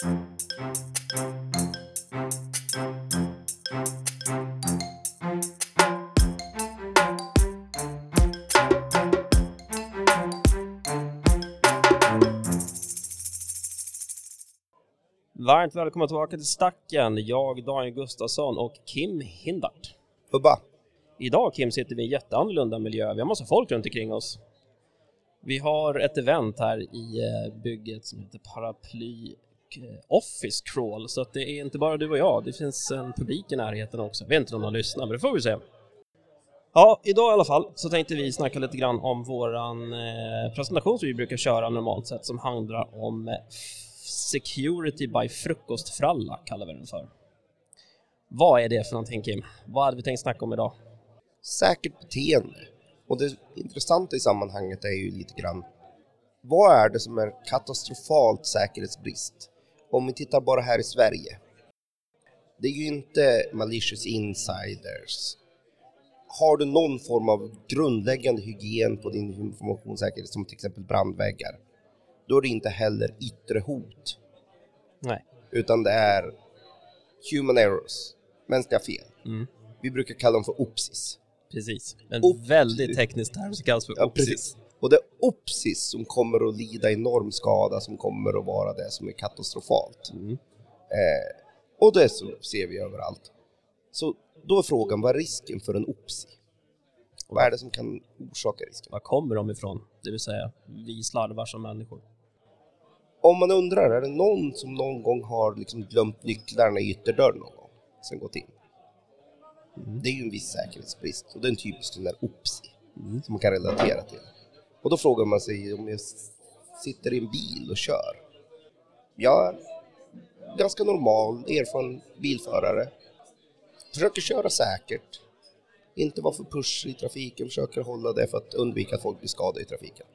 Varmt välkomna tillbaka till Stacken. Jag, Daniel Gustafsson och Kim Hindart. Hubba. Idag Kim sitter vi i en jätteannorlunda miljö. Vi har massa folk runt omkring oss. Vi har ett event här i eh, bygget som heter Paraply och eh, Office Crawl, så att det är inte bara du och jag, det finns en publik i närheten också. Jag vet inte om de lyssnar, men det får vi se. Ja, idag i alla fall så tänkte vi snacka lite grann om våran eh, presentation som vi brukar köra normalt sett som handlar om eh, Security by frukostfralla kallar vi den för. Vad är det för någonting Kim? Vad hade vi tänkt snacka om idag? Säkert beteende. Och det intressanta i sammanhanget är ju lite grann vad är det som är katastrofalt säkerhetsbrist? Om vi tittar bara här i Sverige. Det är ju inte malicious insiders. Har du någon form av grundläggande hygien på din informationssäkerhet som till exempel brandväggar, då är det inte heller yttre hot. Nej. Utan det är human errors, mänskliga fel. Mm. Vi brukar kalla dem för OPSIS. Precis. En Op- väldigt teknisk term som kallas för Ja, OPSIS. precis. Och det är OPSIS som kommer att lida enorm skada, som kommer att vara det som är katastrofalt. Mm. Eh, och det så ser vi överallt. Så då är frågan, vad är risken för en OPSI? Vad är det som kan orsaka risken? Var kommer de ifrån? Det vill säga, vi slarvar som människor. Om man undrar, är det någon som någon gång har liksom glömt nycklarna i ytterdörren någon gång, sen gått in? Det är ju en viss säkerhetsbrist och det är en typisk sån där OPSI som man kan relatera till. Och då frågar man sig om jag sitter i en bil och kör. Jag är ganska normal, erfaren bilförare. Försöker köra säkert. Inte vara för push i trafiken, försöker hålla det för att undvika att folk blir skadade i trafiken.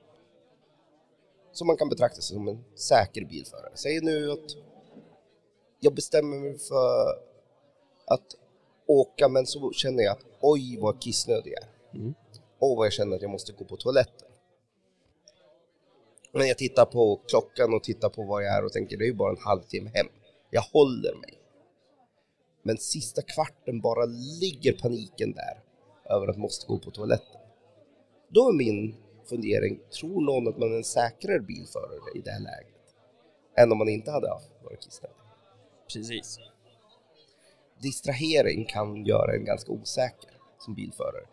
Så man kan betrakta sig som en säker bilförare. Säg nu att jag bestämmer mig för att åka men så känner jag att oj vad kissnödig jag är. Mm. Åh vad jag känner att jag måste gå på toaletten. Men jag tittar på klockan och tittar på vad jag är och tänker det är ju bara en halvtimme hem. Jag håller mig. Men sista kvarten bara ligger paniken där över att måste gå på toaletten. Då är min fundering, tror någon att man är en säkrare bilförare i det här läget? Än om man inte hade haft varit kissnödig? Precis. distrahering kan göra en ganska osäker som bilförare.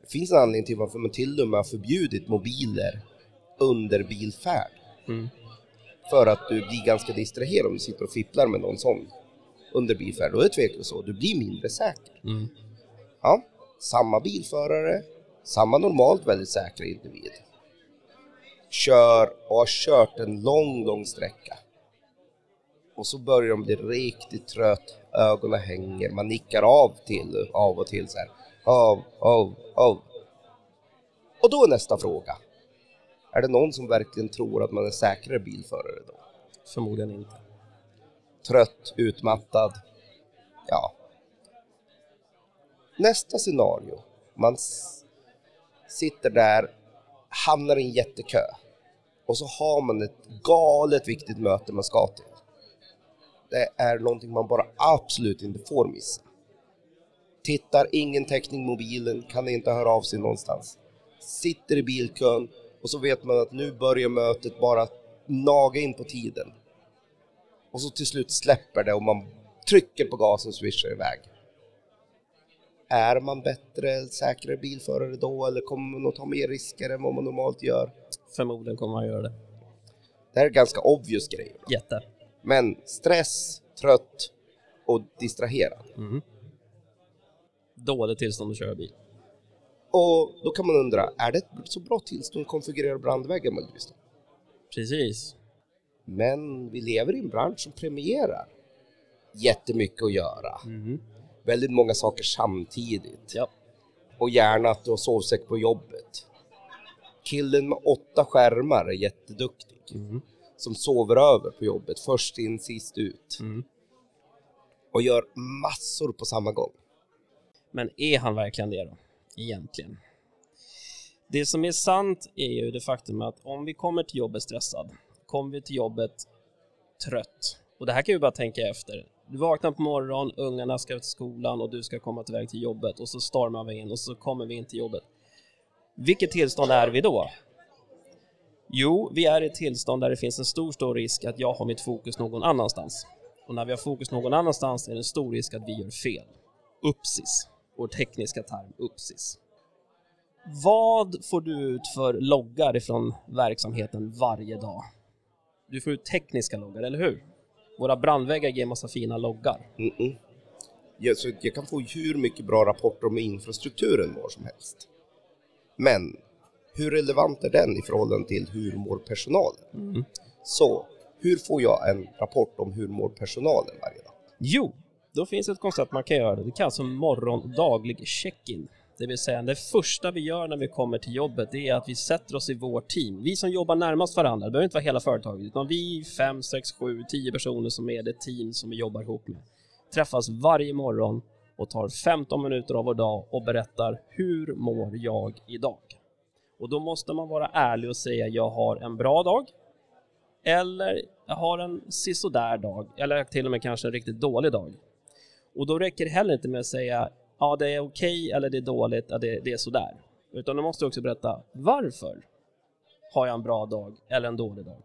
Det finns en anledning till varför man till och med har förbjudit mobiler under bilfärd. Mm. För att du blir ganska distraherad om du sitter och fipplar med någon sån under bilfärd. Då är det tveklöst så, du blir mindre säker. Mm. Ja, samma bilförare, samma normalt väldigt säkra individ. Kör och har kört en lång, lång sträcka. Och så börjar de bli riktigt trött, ögonen hänger, man nickar av till av och till så här. Av, av, av. Och då är nästa fråga. Är det någon som verkligen tror att man är säkrare bilförare då? Förmodligen inte. trött, utmattad. Ja. Nästa scenario. Man sitter där, hamnar i en jättekö och så har man ett galet viktigt möte man ska till. Det är någonting man bara absolut inte får missa. Tittar, ingen täckning mobilen, kan inte höra av sig någonstans. Sitter i bilkön och så vet man att nu börjar mötet bara naga in på tiden. Och så till slut släpper det och man trycker på gasen och swishar iväg. Är man bättre, säkrare bilförare då eller kommer man att ta mer risker än vad man normalt gör? Förmodligen kommer man göra det. Det här är ganska obvious grejer. Jätte. Men stress, trött och distraherad. Mm. Dåligt tillstånd att köra bil. Och då kan man undra, är det ett så bra tillstånd att konfigurera brandväggar möjligtvis? då? Precis. Men vi lever i en bransch som premierar jättemycket att göra. Mm. Väldigt många saker samtidigt. Ja. Och gärna att du har sovsäck på jobbet. Killen med åtta skärmar är jätteduktig. Mm. Som sover över på jobbet, först in, sist ut. Mm. Och gör massor på samma gång. Men är han verkligen det då? Egentligen. Det som är sant är ju det faktum att om vi kommer till jobbet stressad, kommer vi till jobbet trött Och det här kan vi bara tänka efter. Du vaknar på morgonen, ungarna ska till skolan och du ska komma till väg till jobbet och så stormar vi in och så kommer vi in till jobbet. Vilket tillstånd är vi då? Jo, vi är i ett tillstånd där det finns en stor, stor risk att jag har mitt fokus någon annanstans. Och när vi har fokus någon annanstans är det en stor risk att vi gör fel. Upsis, vår tekniska term, upsis. Vad får du ut för loggar ifrån verksamheten varje dag? Du får ut tekniska loggar, eller hur? Våra brandväggar ger massa fina loggar. Mm -mm. Jag, så jag kan få hur mycket bra rapporter om infrastrukturen var som helst. Men hur relevant är den i förhållande till hur mår personalen? Mm. Så hur får jag en rapport om hur mår personalen varje dag? Jo, då finns ett koncept man kan göra. Det kallas för morgon daglig check-in. Det vill säga det första vi gör när vi kommer till jobbet det är att vi sätter oss i vårt team. Vi som jobbar närmast varandra, det behöver inte vara hela företaget, utan vi fem, sex, sju, tio personer som är det team som vi jobbar ihop med träffas varje morgon och tar 15 minuter av vår dag och berättar hur mår jag idag? Och då måste man vara ärlig och säga jag har en bra dag eller jag har en sisådär dag eller till och med kanske en riktigt dålig dag. Och då räcker det heller inte med att säga ja, det är okej okay, eller det är dåligt, ja, det, det är sådär. Utan du måste också berätta varför har jag en bra dag eller en dålig dag.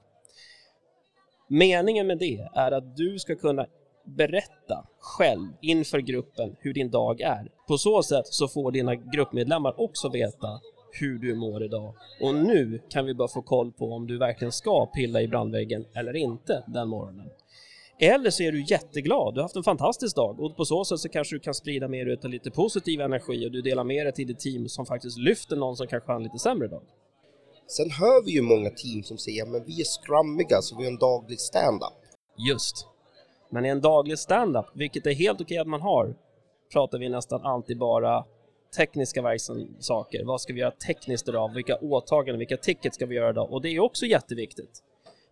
Meningen med det är att du ska kunna berätta själv inför gruppen hur din dag är. På så sätt så får dina gruppmedlemmar också veta hur du mår idag. Och nu kan vi bara få koll på om du verkligen ska pilla i brandväggen eller inte den morgonen. Eller så är du jätteglad, du har haft en fantastisk dag och på så sätt så kanske du kan sprida mer utav lite positiv energi och du delar med dig till ditt team som faktiskt lyfter någon som kanske har en lite sämre dag. Sen hör vi ju många team som säger men vi är scrummiga så vi har en daglig stand-up. Just. Men i en daglig stand-up, vilket är helt okej att man har, pratar vi nästan alltid bara tekniska saker. Vad ska vi göra tekniskt idag? Vilka åtaganden, vilka tickets ska vi göra idag? Och det är också jätteviktigt.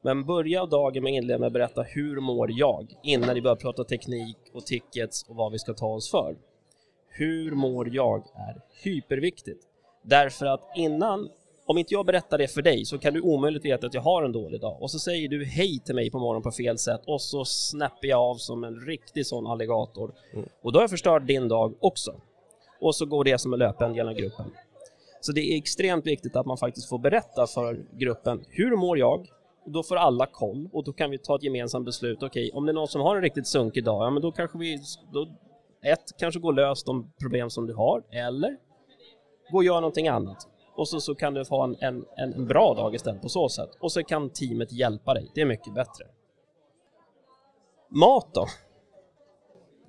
Men börja dagen med att inleda med att berätta hur mår jag innan ni börjar prata teknik och tickets och vad vi ska ta oss för. Hur mår jag är hyperviktigt. Därför att innan, om inte jag berättar det för dig så kan du omöjligt veta att jag har en dålig dag och så säger du hej till mig på morgonen på fel sätt och så snäpper jag av som en riktig sån alligator. Mm. Och då har jag förstört din dag också. Och så går det som en löpen genom gruppen. Så det är extremt viktigt att man faktiskt får berätta för gruppen hur mår jag? Och då får alla koll och då kan vi ta ett gemensamt beslut. Okej, okay, om det är någon som har en riktigt sunkig dag, ja men då kanske vi, då, ett, kanske gå lös de problem som du har, eller gå och göra någonting annat. Och så, så kan du få en, en, en bra dag istället på så sätt. Och så kan teamet hjälpa dig, det är mycket bättre. Mat då?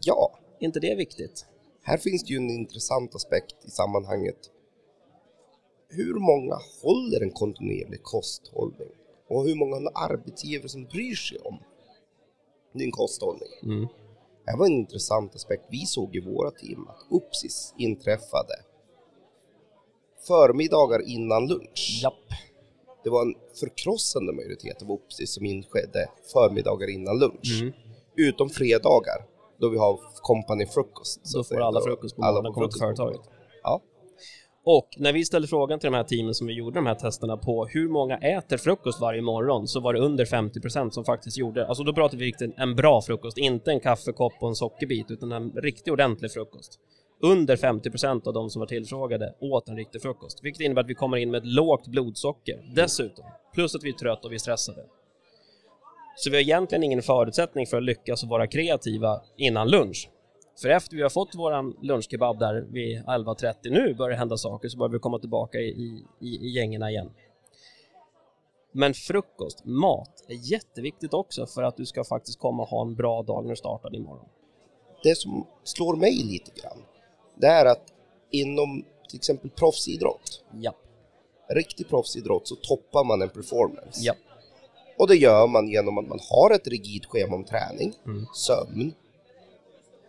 Ja. Är inte det viktigt? Här finns det ju en intressant aspekt i sammanhanget. Hur många håller en kontinuerlig kosthållning? Och hur många arbetsgivare som bryr sig om din kosthållning? Mm. Det var en intressant aspekt vi såg i våra team, att Upsis inträffade förmiddagar innan lunch. Japp. Det var en förkrossande majoritet av Upsis som inskedde förmiddagar innan lunch. Mm. Utom fredagar då vi har company-frukost. Då får alla frukost på morgonen kommer till företaget. Och när vi ställde frågan till de här teamen som vi gjorde de här testerna på hur många äter frukost varje morgon så var det under 50% som faktiskt gjorde, alltså då pratar vi riktigt en bra frukost, inte en kaffekopp och en sockerbit utan en riktig ordentlig frukost. Under 50% av de som var tillfrågade åt en riktig frukost, vilket innebär att vi kommer in med ett lågt blodsocker dessutom, plus att vi är trötta och vi är stressade. Så vi har egentligen ingen förutsättning för att lyckas och vara kreativa innan lunch. För efter vi har fått våran lunchkebab där vid 11.30, nu börjar det hända saker, så börjar vi komma tillbaka i, i, i gängerna igen. Men frukost, mat, är jätteviktigt också för att du ska faktiskt komma och ha en bra dag när du startar imorgon. Det som slår mig lite grann, det är att inom till exempel proffsidrott, ja. riktig proffsidrott, så toppar man en performance. Ja. Och det gör man genom att man har ett rigidt schema om träning, mm. sömn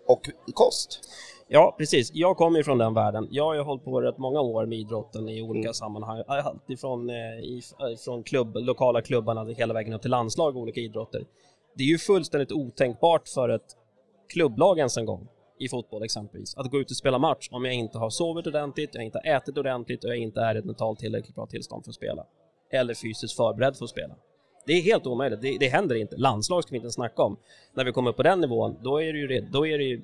och kost. Ja, precis. Jag kommer ju från den världen. Jag har ju hållit på rätt många år med idrotten i olika mm. sammanhang. Alltifrån eh, från klubb, lokala klubbarna hela vägen upp till landslag och olika idrotter. Det är ju fullständigt otänkbart för ett klubblag ens en gång i fotboll exempelvis, att gå ut och spela match om jag inte har sovit ordentligt, jag inte har ätit ordentligt och jag inte är i ett mentalt tillräckligt bra tillstånd för att spela. Eller fysiskt förberedd för att spela. Det är helt omöjligt, det, det händer inte. Landslag ska vi inte snacka om. När vi kommer på den nivån, då är det ju, då är det, ju,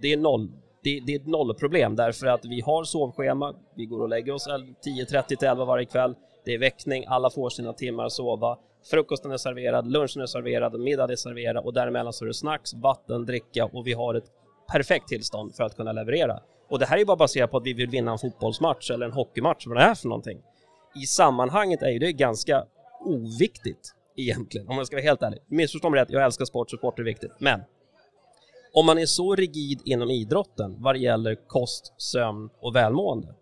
det är noll. Det, det är ett nollproblem därför att vi har sovschema, vi går och lägger oss 10.30 till 11 varje kväll, det är väckning, alla får sina timmar att sova, frukosten är serverad, lunchen är serverad, middagen är serverad och däremellan så är det snacks, vatten, dricka och vi har ett perfekt tillstånd för att kunna leverera. Och det här är bara baserat på att vi vill vinna en fotbollsmatch eller en hockeymatch, vad det är för någonting. I sammanhanget är ju det ganska oviktigt egentligen, om man ska vara helt ärlig. Missförstå mig rätt, jag älskar sport, så sport är viktigt. Men om man är så rigid inom idrotten vad det gäller kost, sömn och välmående,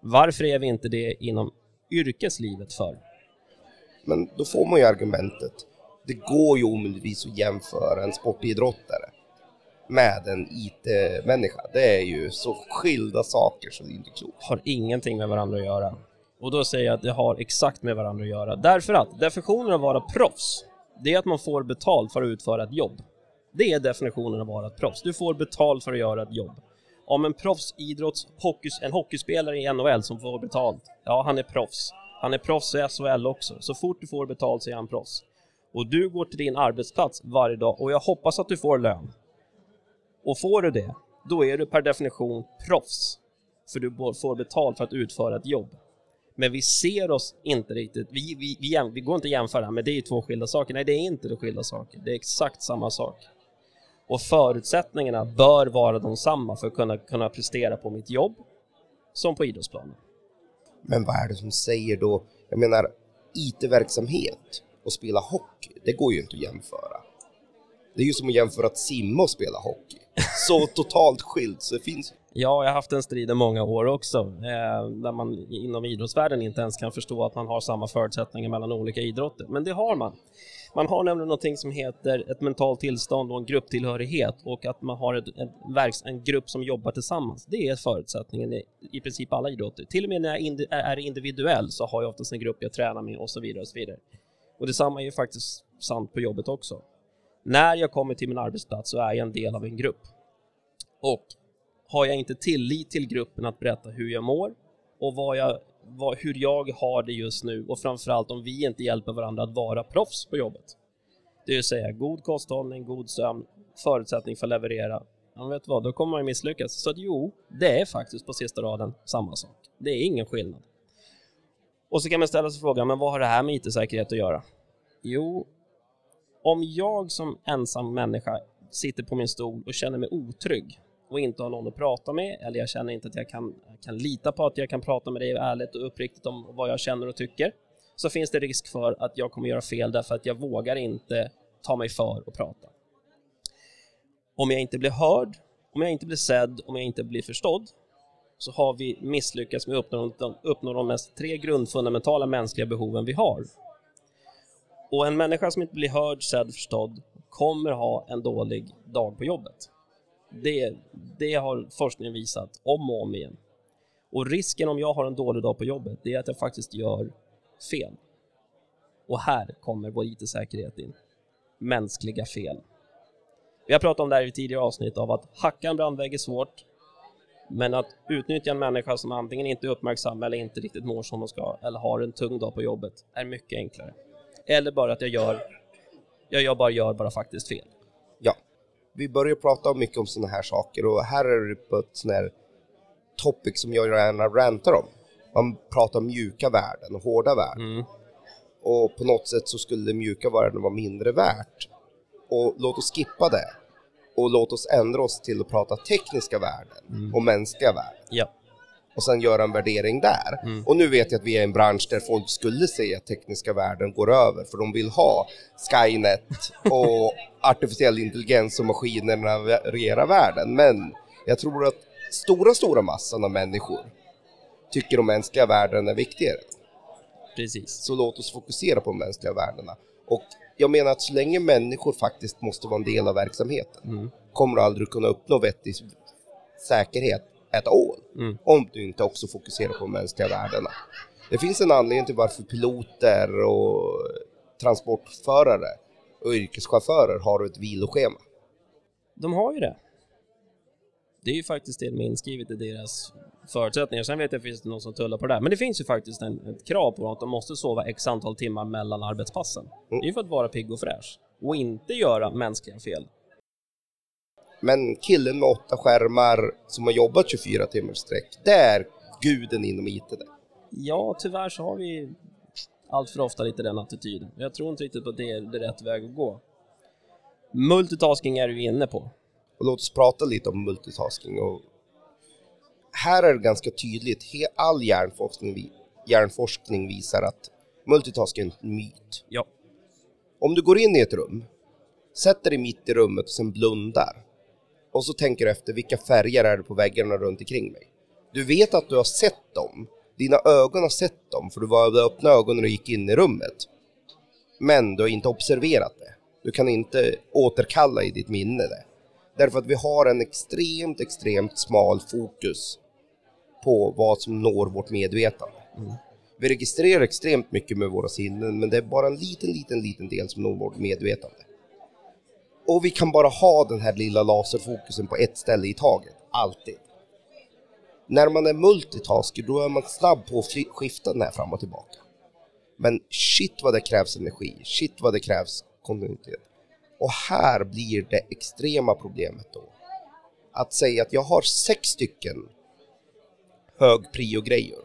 varför är vi inte det inom yrkeslivet för? Men då får man ju argumentet, det går ju omöjligtvis att jämföra en sportidrottare med en IT-människa. Det är ju så skilda saker så det är inte klokt. Har ingenting med varandra att göra. Och då säger jag att det har exakt med varandra att göra. Därför att definitionen av att vara proffs, det är att man får betalt för att utföra ett jobb. Det är definitionen av att vara ett proffs. Du får betalt för att göra ett jobb. Om en proffsidrotts, en hockeyspelare i NHL som får betalt, ja han är proffs. Han är proffs i SHL också. Så fort du får betalt så är han proffs. Och du går till din arbetsplats varje dag och jag hoppas att du får lön. Och får du det, då är du per definition proffs. För du får betalt för att utföra ett jobb. Men vi ser oss inte riktigt, vi, vi, vi, vi går inte att jämföra, men det är ju två skilda saker. Nej, det är inte två skilda saker, det är exakt samma sak. Och förutsättningarna bör vara de samma för att kunna, kunna prestera på mitt jobb som på idrottsplanen. Men vad är det som säger då, jag menar IT-verksamhet och spela hockey, det går ju inte att jämföra. Det är ju som att jämföra att simma och spela hockey. Så totalt skilt så det finns Ja, jag har haft en strid i många år också, eh, där man inom idrottsvärlden inte ens kan förstå att man har samma förutsättningar mellan olika idrotter. Men det har man. Man har nämligen någonting som heter ett mentalt tillstånd och en grupptillhörighet och att man har ett, ett, en grupp som jobbar tillsammans. Det är förutsättningen i, i princip alla idrotter. Till och med när jag indi är individuell så har jag oftast en grupp jag tränar med och så vidare. Och så vidare. Och detsamma är ju faktiskt sant på jobbet också. När jag kommer till min arbetsplats så är jag en del av en grupp. Och har jag inte tillit till gruppen att berätta hur jag mår och vad jag, vad, hur jag har det just nu och framförallt om vi inte hjälper varandra att vara proffs på jobbet. Det vill säga god kosthållning, god sömn, förutsättning för att leverera. Ja, vet vad, då kommer man ju misslyckas. Så att jo, det är faktiskt på sista raden samma sak. Det är ingen skillnad. Och så kan man ställa sig frågan, men vad har det här med IT-säkerhet att göra? Jo, om jag som ensam människa sitter på min stol och känner mig otrygg och inte har någon att prata med eller jag känner inte att jag kan, kan lita på att jag kan prata med dig ärligt och uppriktigt om vad jag känner och tycker så finns det risk för att jag kommer göra fel därför att jag vågar inte ta mig för att prata. Om jag inte blir hörd, om jag inte blir sedd, om jag inte blir förstådd så har vi misslyckats med att uppnå de, uppnå de mest tre grundfundamentala mänskliga behoven vi har. Och en människa som inte blir hörd, sedd, förstådd kommer ha en dålig dag på jobbet. Det, det har forskningen visat om och om igen. Och risken om jag har en dålig dag på jobbet, det är att jag faktiskt gör fel. Och här kommer vår IT-säkerhet in. Mänskliga fel. Vi har pratat om det här i tidigare avsnitt av att hacka en brandvägg är svårt, men att utnyttja en människa som antingen inte är uppmärksam eller inte riktigt mår som de ska eller har en tung dag på jobbet är mycket enklare. Eller bara att jag gör, jag bara gör bara faktiskt fel Ja vi börjar prata mycket om sådana här saker och här är det på ett sån här topic som jag gärna rantar om. Man pratar om mjuka värden och hårda värden. Mm. Och på något sätt så skulle det mjuka värden vara mindre värt. Och låt oss skippa det. Och låt oss ändra oss till att prata tekniska värden mm. och mänskliga värden. Ja och sen göra en värdering där. Mm. Och nu vet jag att vi är i en bransch där folk skulle säga att tekniska värden går över för de vill ha Skynet och artificiell intelligens och maskinerna regerar världen. Men jag tror att stora, stora massan av människor tycker de mänskliga värdena är viktigare. Precis. Så låt oss fokusera på de mänskliga värdena. Och jag menar att så länge människor faktiskt måste vara en del av verksamheten mm. kommer du aldrig kunna uppnå vettig säkerhet at all. Mm. Om du inte också fokuserar på mänskliga värdena. Det finns en anledning till varför piloter och transportförare och yrkeschaufförer har ett viloschema. De har ju det. Det är ju faktiskt till och med inskrivet i deras förutsättningar. Sen vet jag att det finns någon som tullar på det där. Men det finns ju faktiskt en, ett krav på att de måste sova x antal timmar mellan arbetspassen. Det är ju för att vara pigg och fräsch och inte göra mänskliga fel. Men killen med åtta skärmar som har jobbat 24 timmar sträck, det är guden inom IT. Det. Ja, tyvärr så har vi allt för ofta lite den attityden. Jag tror inte riktigt att det är, det är rätt väg att gå. Multitasking är du inne på. Och låt oss prata lite om multitasking. Och här är det ganska tydligt, all hjärnforskning, hjärnforskning visar att multitasking är en myt. Ja. Om du går in i ett rum, sätter dig mitt i rummet och sen blundar och så tänker du efter vilka färger är det på väggarna runt omkring mig. Du vet att du har sett dem, dina ögon har sett dem för du var öppna ögonen du gick in i rummet. Men du har inte observerat det. Du kan inte återkalla i ditt minne det. Därför att vi har en extremt, extremt smal fokus på vad som når vårt medvetande. Mm. Vi registrerar extremt mycket med våra sinnen, men det är bara en liten, liten, liten del som når vårt medvetande. Och vi kan bara ha den här lilla laserfokusen på ett ställe i taget, alltid. När man är multitasker, då är man snabb på att skifta den här fram och tillbaka. Men shit vad det krävs energi, shit vad det krävs kontinuitet. Och här blir det extrema problemet då. Att säga att jag har sex stycken hög prio-grejer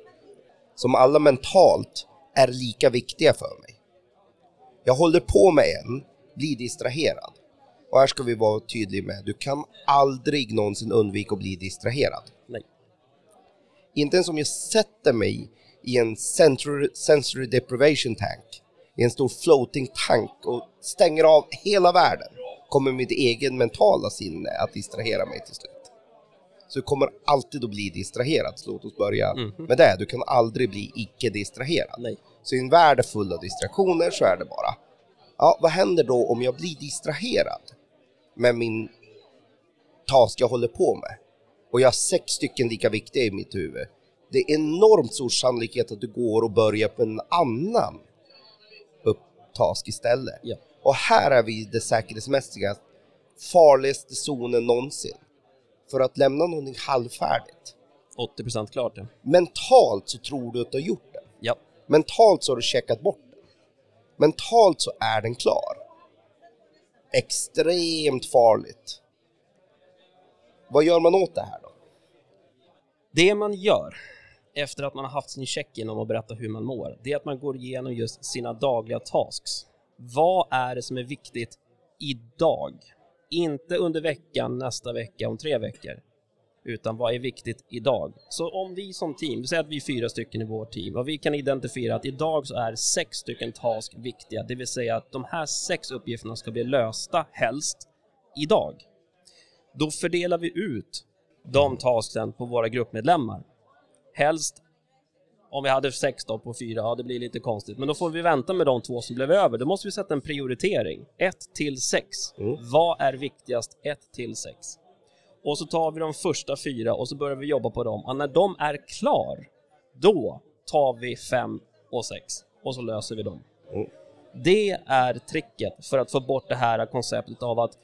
som alla mentalt är lika viktiga för mig. Jag håller på med en, blir distraherad. Och här ska vi vara tydliga med, du kan aldrig någonsin undvika att bli distraherad. Nej. Inte ens om jag sätter mig i en sensory, sensory deprivation tank, i en stor floating tank och stänger av hela världen, kommer mitt egen mentala sinne att distrahera mig till slut. Så du kommer alltid att bli distraherad, så låt oss börja mm med det. Du kan aldrig bli icke-distraherad. Nej. Så i en värld full av distraktioner så är det bara, ja, vad händer då om jag blir distraherad med min task jag håller på med? Och jag har sex stycken lika viktiga i mitt huvud. Det är enormt stor sannolikhet att du går och börjar på en annan upptask istället. Ja. Och här är vi i det säkerhetsmässiga farligaste zonen någonsin för att lämna någonting halvfärdigt. 80% klart ja. Mentalt så tror du att du har gjort det. Ja. Mentalt så har du checkat bort den. Mentalt så är den klar. Extremt farligt. Vad gör man åt det här då? Det man gör efter att man har haft sin check-in om att berätta hur man mår, det är att man går igenom just sina dagliga tasks. Vad är det som är viktigt idag? Inte under veckan, nästa vecka, om tre veckor. Utan vad är viktigt idag? Så om vi som team, säger att vi är fyra stycken i vårt team och vi kan identifiera att idag så är sex stycken task viktiga, det vill säga att de här sex uppgifterna ska bli lösta helst idag. Då fördelar vi ut de tasksen på våra gruppmedlemmar. Helst om vi hade sex då på fyra, ja det blir lite konstigt. Men då får vi vänta med de två som blev över. Då måste vi sätta en prioritering. 1 till 6. Mm. Vad är viktigast 1 till 6? Och så tar vi de första fyra och så börjar vi jobba på dem. Och när de är klar, då tar vi 5 och 6 och så löser vi dem. Mm. Det är tricket för att få bort det här konceptet av att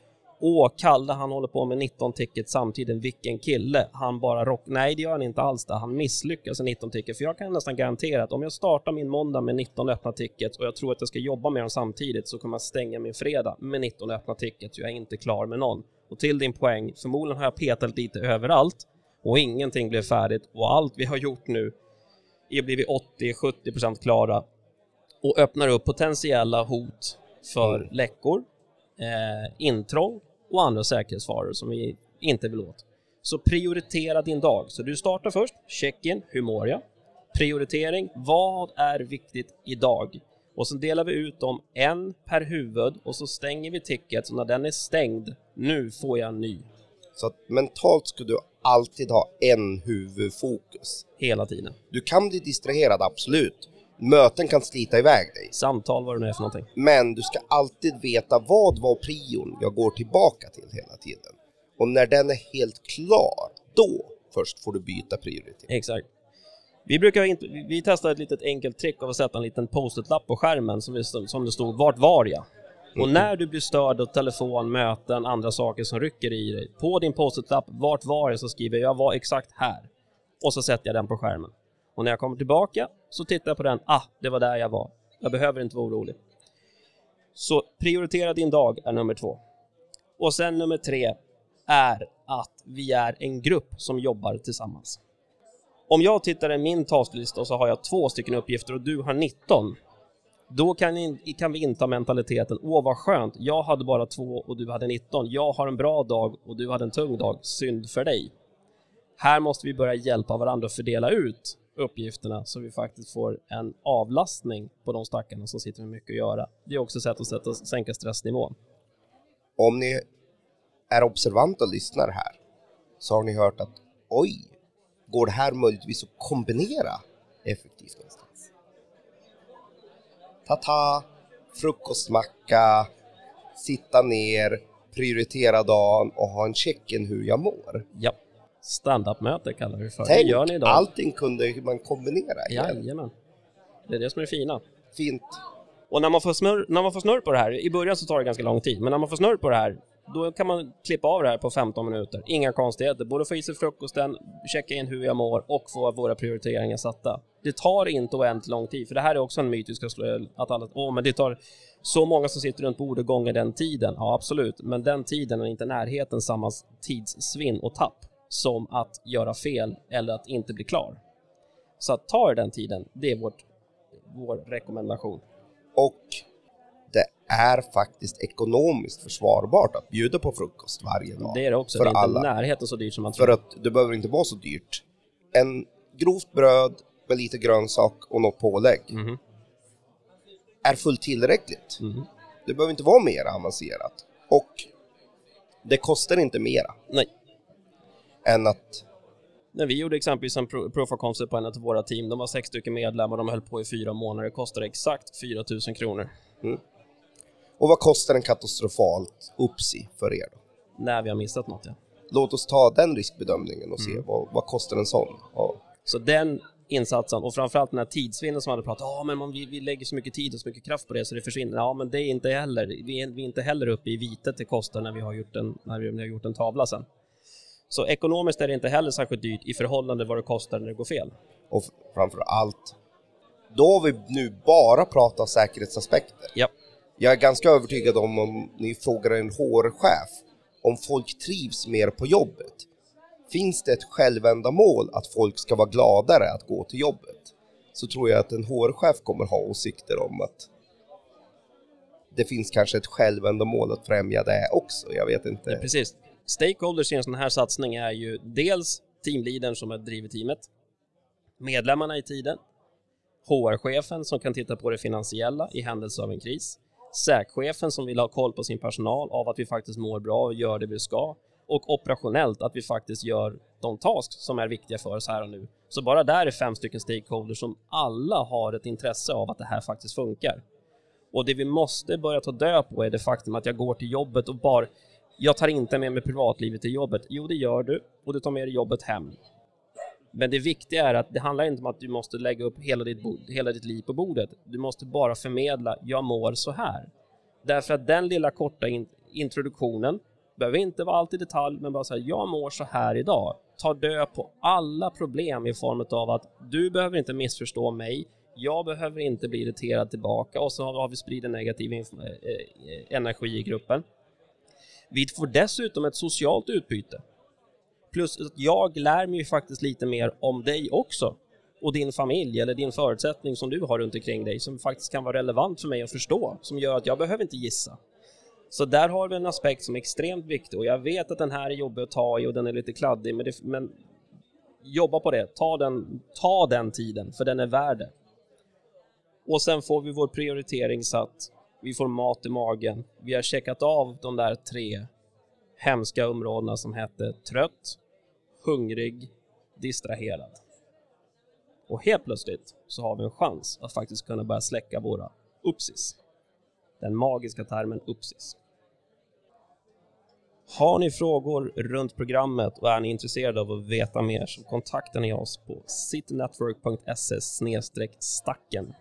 Åh, Kalle han håller på med 19 tickets samtidigt, vilken kille, han bara rock... Nej, det gör han inte alls det. Han misslyckas i 19 tickets, för jag kan nästan garantera att om jag startar min måndag med 19 öppna tickets och jag tror att jag ska jobba med dem samtidigt så kommer jag stänga min fredag med 19 öppna tickets, jag är inte klar med någon. Och till din poäng, förmodligen har jag petat lite överallt och ingenting blev färdigt och allt vi har gjort nu är blivit 80-70% klara och öppnar upp potentiella hot för mm. läckor, eh, intrång och andra säkerhetsfaror som vi inte vill åt. Så prioritera din dag. Så du startar först, check-in, hur mår jag? Prioritering, vad är viktigt idag? Och så delar vi ut dem en per huvud och så stänger vi ticket, så när den är stängd, nu får jag en ny. Så att mentalt ska du alltid ha en huvudfokus. Hela tiden. Du kan bli distraherad, absolut. Möten kan slita iväg dig. Samtal, vad det nu är för någonting. Men du ska alltid veta vad var prion jag går tillbaka till hela tiden. Och när den är helt klar, då först får du byta prioritet. Exakt. Vi brukar inte, vi testar ett litet enkelt trick av att sätta en liten post-it-lapp på skärmen som, vi, som det stod ”Vart var jag?” Och när du blir störd av telefon, möten, andra saker som rycker i dig, på din post-it-lapp, vart var jag så skriver jag, jag var exakt här. Och så sätter jag den på skärmen. Och när jag kommer tillbaka så tittar jag på den, ah, det var där jag var. Jag behöver inte vara orolig. Så prioritera din dag är nummer två. Och sen nummer tre är att vi är en grupp som jobbar tillsammans. Om jag tittar i min tasklista och så har jag två stycken uppgifter och du har 19, då kan, ni, kan vi inta mentaliteten, åh vad skönt, jag hade bara två och du hade 19, jag har en bra dag och du hade en tung dag, synd för dig. Här måste vi börja hjälpa varandra att fördela ut uppgifterna så vi faktiskt får en avlastning på de stackarna som sitter med mycket att göra. Det är också ett sätt att sätta, sänka stressnivån. Om ni är observanta och lyssnar här så har ni hört att oj, går det här möjligtvis att kombinera effektivt? Ta-ta, frukostmacka, sitta ner, prioritera dagen och ha en check-in hur jag mår. Ja, standup-möte kallar vi för. Tänk, det gör ni idag. allting kunde man kombinera igen. Jajamän. Det är det som är det fina. Fint. Och när man, får snurr, när man får snurr på det här, i början så tar det ganska lång tid, men när man får snurr på det här, då kan man klippa av det här på 15 minuter. Inga konstigheter, både få i sig frukosten, checka in hur jag mår och få våra prioriteringar satta. Det tar inte oändligt lång tid, för det här är också en myt vi ska slå att alla, åh men det tar så många som sitter runt bordet gånger den tiden. Ja absolut, men den tiden är inte närheten samma tidssvinn och tapp som att göra fel eller att inte bli klar. Så att ta den tiden, det är vårt, vår rekommendation. Och det är faktiskt ekonomiskt försvarbart att bjuda på frukost varje dag. Det är det också, För det är inte alla. närheten så dyrt som man tror. För att det behöver inte vara så dyrt. En grovt bröd med lite grönsak och något pålägg Mhm, är fullt tillräckligt. mhm. Det behöver inte vara mer avancerat. Och det kostar inte mera Nej, än att när vi gjorde exempelvis en pro- proof of concept på en av våra team, de var sex stycken medlemmar, de höll på i fyra månader, det kostade exakt 4 000 kronor. Och vad kostar en katastrofalt UPSI för er då? När vi har missat något, ja. Låt oss ta den riskbedömningen och se Mm. vad, vad kostar en sån? Ja. Så den insatsen och framförallt den här tidsvinnen som hade pratat men man, vi, vi lägger så mycket tid och så mycket kraft på det så det försvinner. Ja men det är inte heller, vi är, vi är inte heller uppe i vitet det kostar när vi har gjort en, när vi har gjort en tavla sen. Så ekonomiskt är det inte heller särskilt dyrt i förhållande vad det kostar när det går fel. Och framför allt, då har vi nu bara pratat säkerhetsaspekter. Ja, jag är ganska övertygad om, om ni frågar en HR-chef om folk trivs mer på jobbet. Finns det ett självändamål att folk ska vara gladare att gå till jobbet? Så tror jag att en HR-chef kommer ha åsikter om att det finns kanske ett självändamål att främja det också. Jag vet inte. precis. Stakeholders i en sån här satsning är ju dels teamleadern som driver teamet, medlemmarna i tiden, HR-chefen som kan titta på det finansiella i händelse av en kris, SÄK-chefen som vill ha koll på sin personal av att vi faktiskt mår bra och gör det vi ska och operationellt att vi faktiskt gör de tasks som är viktiga för oss här och nu. Så bara där är fem stycken stakeholders som alla har ett intresse av att det här faktiskt funkar. Och det vi måste börja ta död på är det faktum att jag går till jobbet och bara jag tar inte med mig privatlivet till jobbet. Jo, det gör du och du tar med dig jobbet hem. Men det viktiga är att det handlar inte om att du måste lägga upp hela ditt, hela ditt liv på bordet. Du måste bara förmedla, jag mår så här. Därför att den lilla korta in, introduktionen behöver inte vara allt i detalj, men bara säga, jag mår så här idag. Ta död på alla problem i form av att du behöver inte missförstå mig, jag behöver inte bli irriterad tillbaka och så har vi spridit negativ eh, eh, energi i gruppen. Vi får dessutom ett socialt utbyte. Plus att jag lär mig ju faktiskt lite mer om dig också och din familj eller din förutsättning som du har runt omkring dig som faktiskt kan vara relevant för mig att förstå som gör att jag behöver inte gissa. Så där har vi en aspekt som är extremt viktig och jag vet att den här är jobbig att ta i och den är lite kladdig men, det, men jobba på det, ta den, ta den tiden för den är värd det. Och sen får vi vår prioritering satt, vi får mat i magen, vi har checkat av de där tre hemska områdena som hette trött, hungrig, distraherad. Och helt plötsligt så har vi en chans att faktiskt kunna börja släcka våra upsis. Den magiska termen upsis. Har ni frågor runt programmet och är ni intresserade av att veta mer så kontaktar ni oss på citynetwork.se stacken